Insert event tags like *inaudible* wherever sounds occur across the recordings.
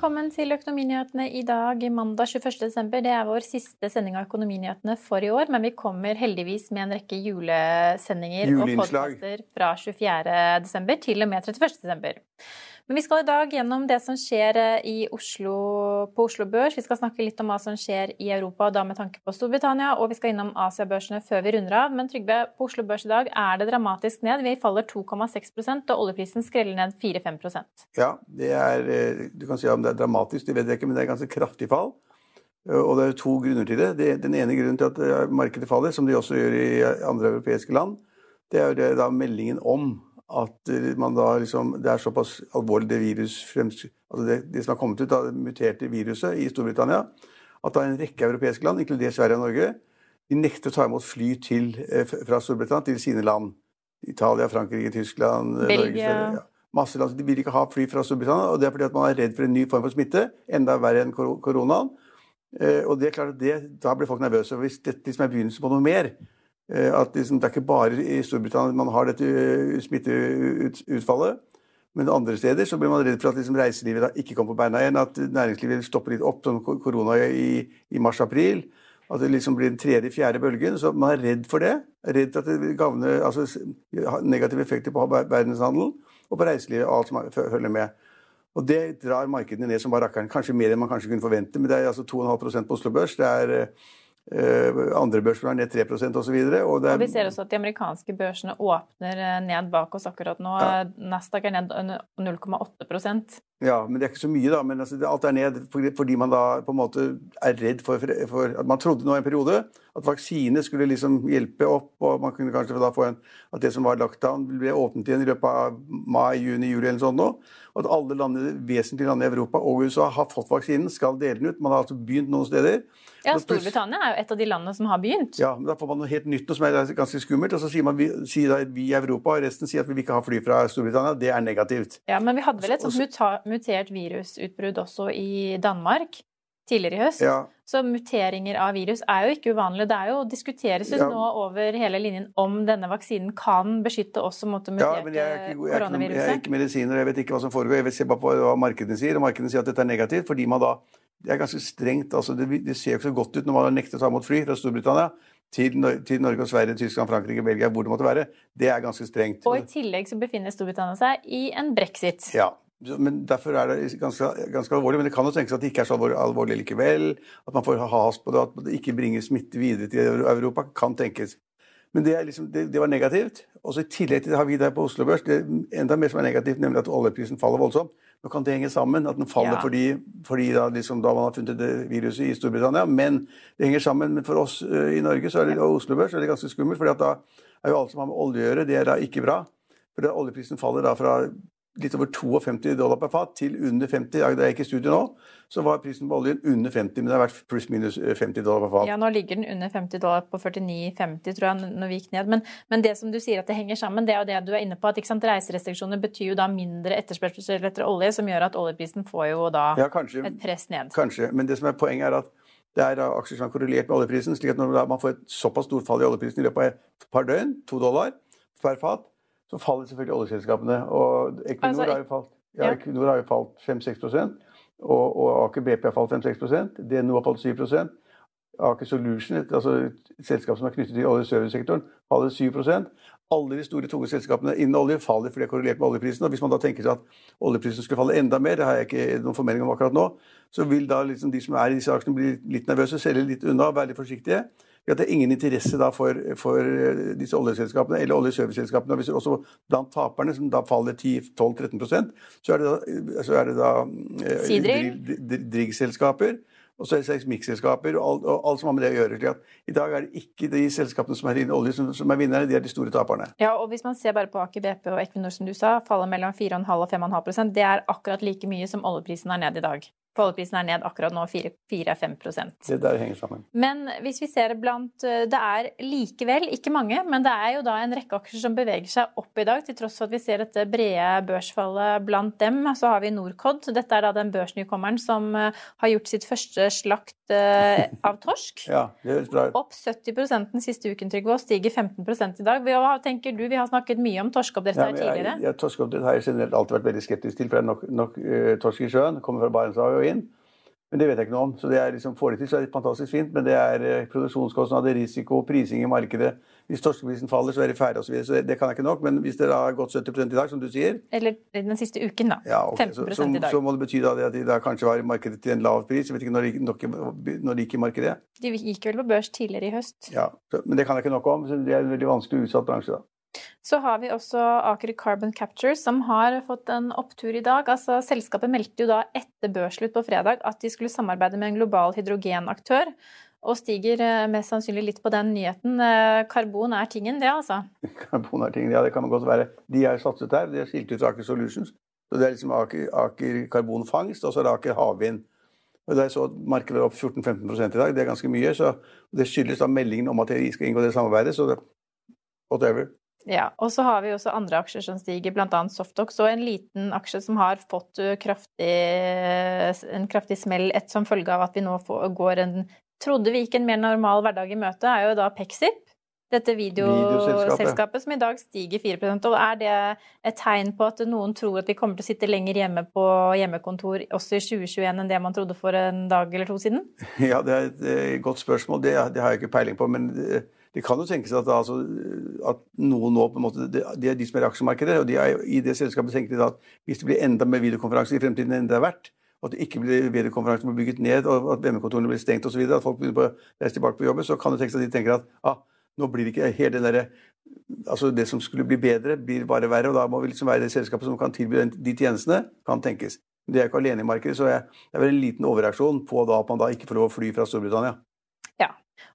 velkommen til Økonominyhetene i dag, mandag 21.12. Det er vår siste sending av Økonominyhetene for i år, men vi kommer heldigvis med en rekke julesendinger og podkaster fra 24.12. til og med 31.12. Men vi skal i dag gjennom det som skjer eh, Oslo, på Oslo Børs. Vi skal snakke litt om hva som skjer i Europa, da med tanke på Storbritannia. Og vi skal innom Asiabørsene før vi runder av. Men Trygve, på Oslo Børs i dag er det dramatisk ned. Vi faller 2,6% og oljeprisen skreller ned 4-5% Ja, det er, eh, du kan si om det er dramatisk, det vet jeg ikke, men det er ganske kraftig fall. Og det er to grunner til det. Den ene grunnen til at eh, markedet faller, som de også gjør i andre europeiske land, det er jo da meldingen om at eh, man da liksom, det er såpass alvorlig det virus altså det, det, som har kommet ut av det muterte viruset i Storbritannia, at da en rekke europeiske land, inkludert Sverige og Norge, de nekter å ta imot fly til, eh, fra Storbritannia til sine land. Italia, Frankrike, Tyskland eh, Belgia. Norge. Masse land. De vil ikke ha fly fra Storbritannia, og det er fordi at man er redd for en ny form for smitte, enda verre enn koronaen. Og det er klart at det, Da blir folk nervøse. Hvis dette liksom er begynnelsen på noe mer, at liksom, det er ikke bare i Storbritannia man har dette eh, smitteutfallet. Men andre steder så blir man redd for at liksom, reiselivet da ikke kommer på beina igjen. At næringslivet stopper litt opp, som korona i, i mars-april. At det liksom blir den tredje-fjerde bølgen. Så man er redd for det. Redd for at det vil gavne altså, negative effekter på verdenshandelen og på reiselivet og alt som følger med. Og det drar markedene ned som bare rakkeren. Kanskje mer enn man kanskje kunne forvente. Men det er altså 2,5% på Oslo Børs. Det er eh, Eh, andre børser er ned 3 osv. Og, og vi ser også at de amerikanske børsene åpner eh, ned bak oss akkurat nå. Ja. Nasdaq er ned 0,8 Ja, men det er ikke så mye, da. Men altså, alt er ned fordi man da på en måte er redd for, for at Man trodde nå en periode at vaksine skulle liksom hjelpe opp, og man kunne kanskje da få en At det som var lockdown, ble åpnet igjen i løpet av mai, juni, juli eller sånn nå. Og at alle landene, vesentlige land i Europa og USA har fått vaksinen, skal dele den ut. Man har altså begynt noen steder. Ja, Storbritannia er jo et av de landene som har begynt. Ja, men Da får man noe helt nytt, noe som er ganske skummelt. Og så sier man vi, sier vi i Europa, og resten sier at vi vil ikke ha fly fra Storbritannia. Det er negativt. Ja, Men vi hadde vel et sånt mutert virusutbrudd også i Danmark tidligere i høst. Ja. Så muteringer av virus er jo ikke uvanlig. Det er jo diskuteres ja. nå over hele linjen om denne vaksinen kan beskytte oss mot det muterte ja, men jeg er ikke, jeg koronaviruset. Jeg er ikke medisiner, jeg vet ikke hva som foregår. Jeg vil se bare på hva markedene sier. Og markedene sier at dette er negativt fordi man da det er ganske strengt. altså Det, det ser jo ikke så godt ut når man har nektet å ta imot fly fra Storbritannia til, til, Norge og Sverige, Tyskland, Frankrike, Belgia, hvor det måtte være. Det er ganske strengt. Og i tillegg så befinner Storbritannia seg i en brexit. Ja, men Derfor er det ganske, ganske, alvorlig. Men det kan jo tenkes at det ikke er så alvorlig, alvorlig likevel. At man får has på det, at det ikke bringer smitte videre til Europa. Kan tenkes. Men det, liksom, det, det var negativt. Og så I tillegg til det har vi der på Oslo Børs det er enda mer som er negativt, nemlig at oljeprisen faller voldsomt. Nå kan det henge sammen, at den faller ja. fordi, fordi da, liksom, da, man har funnet det viruset i Storbritannia. Men det henger sammen. Men for oss uh, i Norge så er det, og Oslo Børs er det ganske skummelt. for da er jo alt som har med olje å gjøre, det er da ikke bra. For oljeprisen faller da fra litt over 52 dollar per fat til under 50. Da jeg gikk i studio nå, så var prisen på oljen under 50, men det har vært pluss-minus 50 dollar per fat. Ja, nå ligger den under 50 dollar på 49,50, tror jeg, når vi gikk ned. Men, men, det som du sier at det henger sammen, det er jo det du er inne på. at sant, Reiserestriksjoner betyr jo da mindre etterspørsel etter olje, som gjør at oljeprisen får jo da ja, kanskje, et press ned. Kanskje, men det som er poenget er at det er aksjer som er korrelert med oljeprisen. slik at når man får et såpass stort fall i oljeprisen i løpet av et par døgn, to dollar per fat, så faller selvfølgelig oljeselskapene. Og Equinor, altså, har, jo falt, ja, Equinor har jo falt 5-6 og, og Aker BP har falt 5-6 DNO har falt 7% Aker Solution, altså et selskap som er knyttet til oljeservicesektoren, faller 7 Alle de store tunge selskapene innen olje faller fordi det er korrelert med oljeprisen. og Hvis man da tenker seg at oljeprisen skulle falle enda mer, det har jeg ikke noen formening om akkurat nå, så vil da liksom de som er i disse aksjene bli litt nervøse, selge litt unna, være litt forsiktige at det er ingen interesse da for, for eh, disse oljeselskapene eller oljeserviceselskapene. Hvis også blant taperne, som da faller 10-12-13% så er det da, så er det da eh, driggselskaper. Og så er det seismikkselskaper og alt, og alt som har med det å gjøre. I dag er det ikke de selskapene som er inne olje som, som, er vinnerne, de er de store taperne. Ja, og Hvis man ser bare på Aker BP og Equinor, som du sa, faller mellom 4,5 og 5,5% Det er akkurat like mye som oljeprisen er ned i dag. Oljeprisen er ned akkurat nå 4-5% Det der henger sammen. Men hvis vi ser blant eh, Det er likevel ikke mange, men det er jo da en rekke aksjer som beveger seg opp i dag, til tross for at vi ser dette brede børsfallet blant dem. Så har vi Norcod. Dette er da den børsnykommeren som eh, har gjort sitt første slakt eh, av torsk. *laughs* ja, det høres bra ut. Opp 70 den siste uken, Trygve, og stiger 15% i dag. Hva tenker du? Vi har snakket mye om torskeoppdrett her tidligere. Ja, torskeoppdrett har jeg generelt alltid vært veldig skeptisk til, for det er nok, nok uh, torsk i sjøen. Kommer fra Barentshavet inn. Men det vet jeg ikke noe om. Så det er liksom, Får de til, så er det fantastisk fint. Men det er eh, produksjonskostnader, risiko, prising i markedet. Hvis torskeprisen faller, så er det ferdig osv. Så, så det, det, kan jeg ikke nok. Men hvis det har gått 70% i dag, som du sier Eller den siste uken, da. Ja, okay. 15 så, så, i dag. Så må det bety da at de da kanskje var i markedet til en lav pris. Jeg vet ikke når de, når de gikk i markedet. De gikk vel på børs tidligere i høst. Ja, Men det kan jeg ikke nok om. så Det er en veldig vanskelig utsatt bransje, da. Så har vi også Aker Carbon Capture, som har fått en opptur i dag. Altså, selskapet meldte jo da etter børsslutt på fredag at de skulle samarbeide med en global hydrogenaktør. Og stiger eh, mest sannsynlig litt på den nyheten. Eh, karbon er tingen, det, altså? *laughs* Karbon er tingen, ja, det kan godt være. De er satset her. De har skilt ut Aker Solutions. Så Det er liksom Aker, Aker karbonfangst, og så er det Aker havvind. Og det er så Markedet er opp 14-15 i dag. Det er ganske mye. så Det skyldes da meldingen om at de skal inngå det samarbeidet. Så det, whatever. Ja, og så har vi også andre aksjer som stiger, bl.a. Softox. Og en liten aksje som har fått kraftig, en kraftig smell et som følge av at vi nå får, går en Trodde vi gikk en mer normal hverdag i møte, er jo da Pexip. Dette videoselskapet som i dag stiger 4 og Er det et tegn på at noen tror at vi kommer til å sitte lenger hjemme på hjemmekontor også i 2021 enn det man trodde for en dag eller to siden? *laughs* Ja, det er et godt spørsmål. Det, det har jeg ikke peiling på. men... Det kan jo tenkes at, altså, at noen nå på en måte, Det er de som er i aksjemarkedet, og de er, i det selskapet tenker de at hvis det blir enda mer videokonferanser i fremtiden enn det er verdt, og at det ikke blir videokonferanser blir bygget ned, og at VM-kontorene blir stengt osv., at folk begynner å reise tilbake på jobben, så kan det tenkes at de tenker at ah, nå blir det ikke helt den derre Altså det som skulle bli bedre, blir bare verre, og da må vi liksom være det selskapet som kan tilby de tjenestene, kan tenkes. Det er ikke alene i markedet, så det er vel en liten overreaksjon på da at man da ikke får lov å fly fra Storbritannia.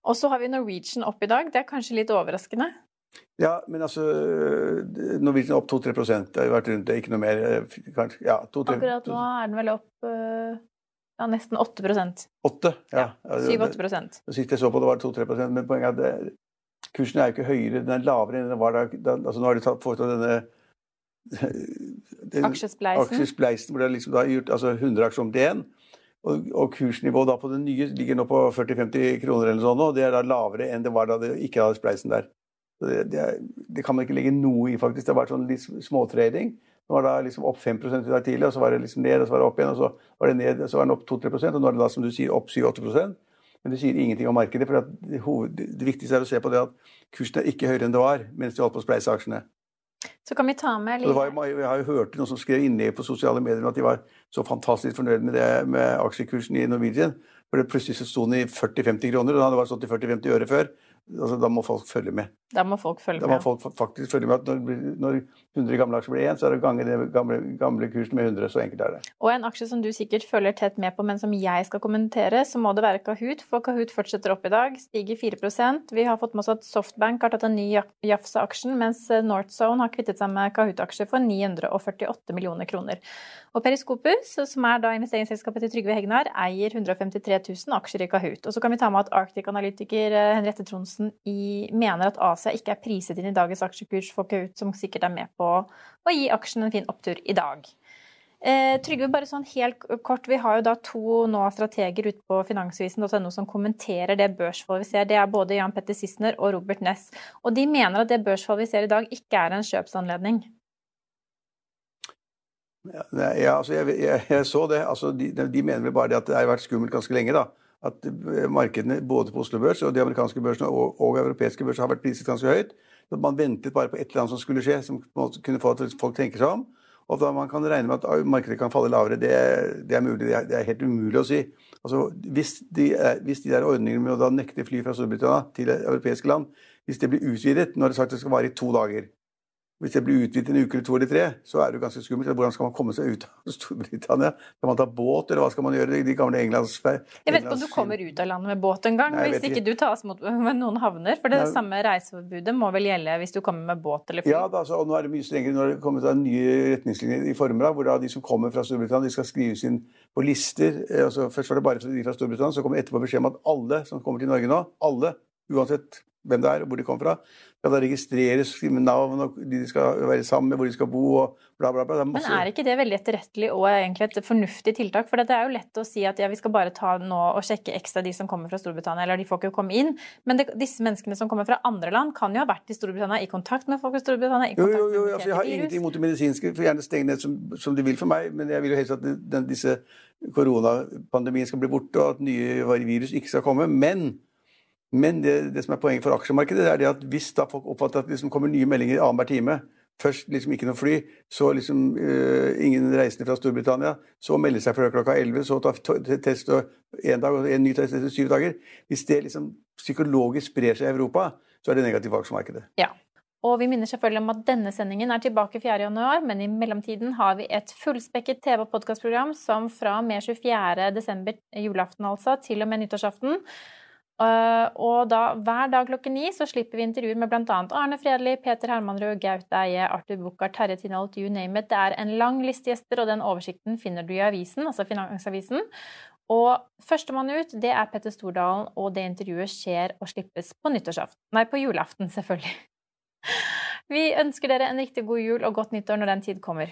Og så har vi Norwegian opp i dag. Det er kanskje litt overraskende? Ja, men altså Norwegian er opp 2-3% Det har jo vært rundt det, ikke noe mer. Eh, kanskje, ja, 2, 3, Akkurat nå er den vel opp eh, ja, nesten 8 8? Ja. ja 7-8 Sist jeg så på det, var det 2-3 Men poenget er at det, kursen er jo ikke høyere, den er lavere enn den var da. altså Nå har de foretatt denne *laughs* den, aksjespleisen. aksjespleisen hvor det er liksom da gjort altså 100 aksjer om til én. Og, og kursnivået på det nye ligger nå på 40-50 kroner, eller sånn, og det er da lavere enn det var da det ikke hadde spleisen der. Det, det, er, det, kan man ikke legge noe i, faktisk. Det har vært sånn litt småtrading. Nå var det liksom opp 5 i dag tidlig, og så var det liksom ned, og så var det opp igjen, og så var det ned, og så var den opp 2-3% og nå er det da, som du sier, opp 7-8% Men det sier ingenting om markedet. for det, det, viktigste er å se på det at kursen er ikke høyere enn det var mens de holdt på å spleise aksjene. Så kan vi ta med litt Jeg har jo hørt noen som skrev inne på sosiale medier at de var så fantastisk fornøyd med, det, med aksjekursen i Norwegian. For det plutselig så sto den i 40-50 kroner, og den hadde bare stått i 40-50 øre før. Altså, da må folk følge med. Da må folk følge med. Da må folk faktisk følge med at når, når 100 gamle aksjer blir én, så er det gange det gamle, gamle kursen med 100. Så enkelt er det. Og en aksje som du sikkert følger tett med på, men som jeg skal kommentere, så må det være Kahoot. For Kahoot fortsetter opp i dag, stiger 4% Vi har fått med oss at Softbank har tatt en ny Jafsa-aksjen, mens Northzone har kvittet seg med Kahoot-aksjer for 948 millioner kroner. Og Periskopus, som er da investeringsselskapet til Trygve Hegnar, eier 153 000 aksjer i Kahoot. Og så kan vi ta med at Arctic-analytiker eh, Henriette i, mener at Asia ikke er priset inn i dagens aksjekurs for Kahoot, som sikkert er med på å gi aksjen en fin opptur i dag. Eh, Trygve, bare sånn helt kort. Vi har jo da to nå strateger ute på finansvisen.no som kommenterer det børsfallet vi ser. Det er både Jan Petter Sissener og Robert Ness. Og de mener at det børsfallet vi ser i dag, ikke er en kjøpsanledning. Ja, altså jeg, jeg, jeg, så det. Altså de, de, mener vel bare det at det har vært skummelt ganske lenge. da. At eh, markedene både på Oslo Børs og de amerikanske børsene og, og europeiske børser har vært priset ganske høyt. Så Man ventet bare på et eller annet som skulle skje, som kunne få at folk tenker seg om. Og da man kan regne med at markedet kan falle lavere, det, det er mulig. Det er, det er, helt umulig å si. Altså, hvis, de, hvis de der ordningene med å da nekte fly fra Storbritannia til europeiske land, hvis det blir utvidet Nå er det sagt det skal vare i to dager. Hvis det blir utvidet en uke eller to eller tre, så er det jo ganske skummelt. Hvordan skal man komme seg ut av *laughs* Storbritannia? Skal man ta båt, eller hva skal man gjøre? De gamle Englands... Jeg vet ikke om du kommer ut av landet med båt en gang, hvis ikke du tas mot *laughs* med noen havner. For det Nei. samme reiseforbudet må vel gjelde hvis du kommer med båt eller fly? Ja, da, så, og nå er det mye strengere. Nå har det kommet nye retningslinjer i former av hvor da de som kommer fra Storbritannia, de skal skrives inn på lister. Eh, altså, først var det bare de fra Storbritannia, så kommer etterpå beskjed om at alle som kommer til Norge nå, alle, uansett hvem det er og hvor de kommer fra, skal da registreres, skrive navn og de de skal være sammen med, hvor de skal bo og bla, bla, bla. Er Men er ikke det veldig etterrettelig og egentlig et fornuftig tiltak? For det er jo lett å si at ja, vi skal bare ta nå og sjekke ekstra de som kommer fra Storbritannia, eller de får ikke komme inn. Men det, disse menneskene som kommer fra andre land, kan jo ha vært i Storbritannia i kontakt med folk i Storbritannia. i kontakt jo, jo, jo, altså, Jeg har ingenting imot det medisinske, for gjerne steng ned som, som, de vil for meg, men jeg vil jo helst at den, disse koronapandemien skal bli borte, og at nye virus ikke skal komme. Men men det, det, som er poenget for aksjemarkedet, er at hvis da folk oppfatter at det liksom kommer nye meldinger annenhver time Først liksom ikke noe fly, så liksom uh, ingen reisende fra Storbritannia. Så melde seg fra klokka 11, så ta test en dag og en ny test etter syv dager. Hvis det liksom psykologisk sprer seg i Europa, så er det negativt for aksjemarkedet. Ja. Og vi minner selvfølgelig om at denne sendingen er tilbake 4.1, men i mellomtiden har vi et fullspekket TV- og podkastprogram som fra og med 24.12., julaften altså, til og med nyttårsaften og da hver dag klokken ni så slipper vi intervjuer med bl.a. Arne Fredli, Peter Hermanrud, Gaute Eie, Arthur Buchardt, Terje Tinholt, you name it. Det er en lang liste gjester, og den oversikten finner du i avisen, altså Finansavisen. Og førstemann ut, det er Petter Stordalen, og det intervjuet skjer og slippes på nyttårsaften. Nei, på julaften, selvfølgelig. *laughs* Vi ønsker dere en riktig god jul og godt nyttår når den tid kommer.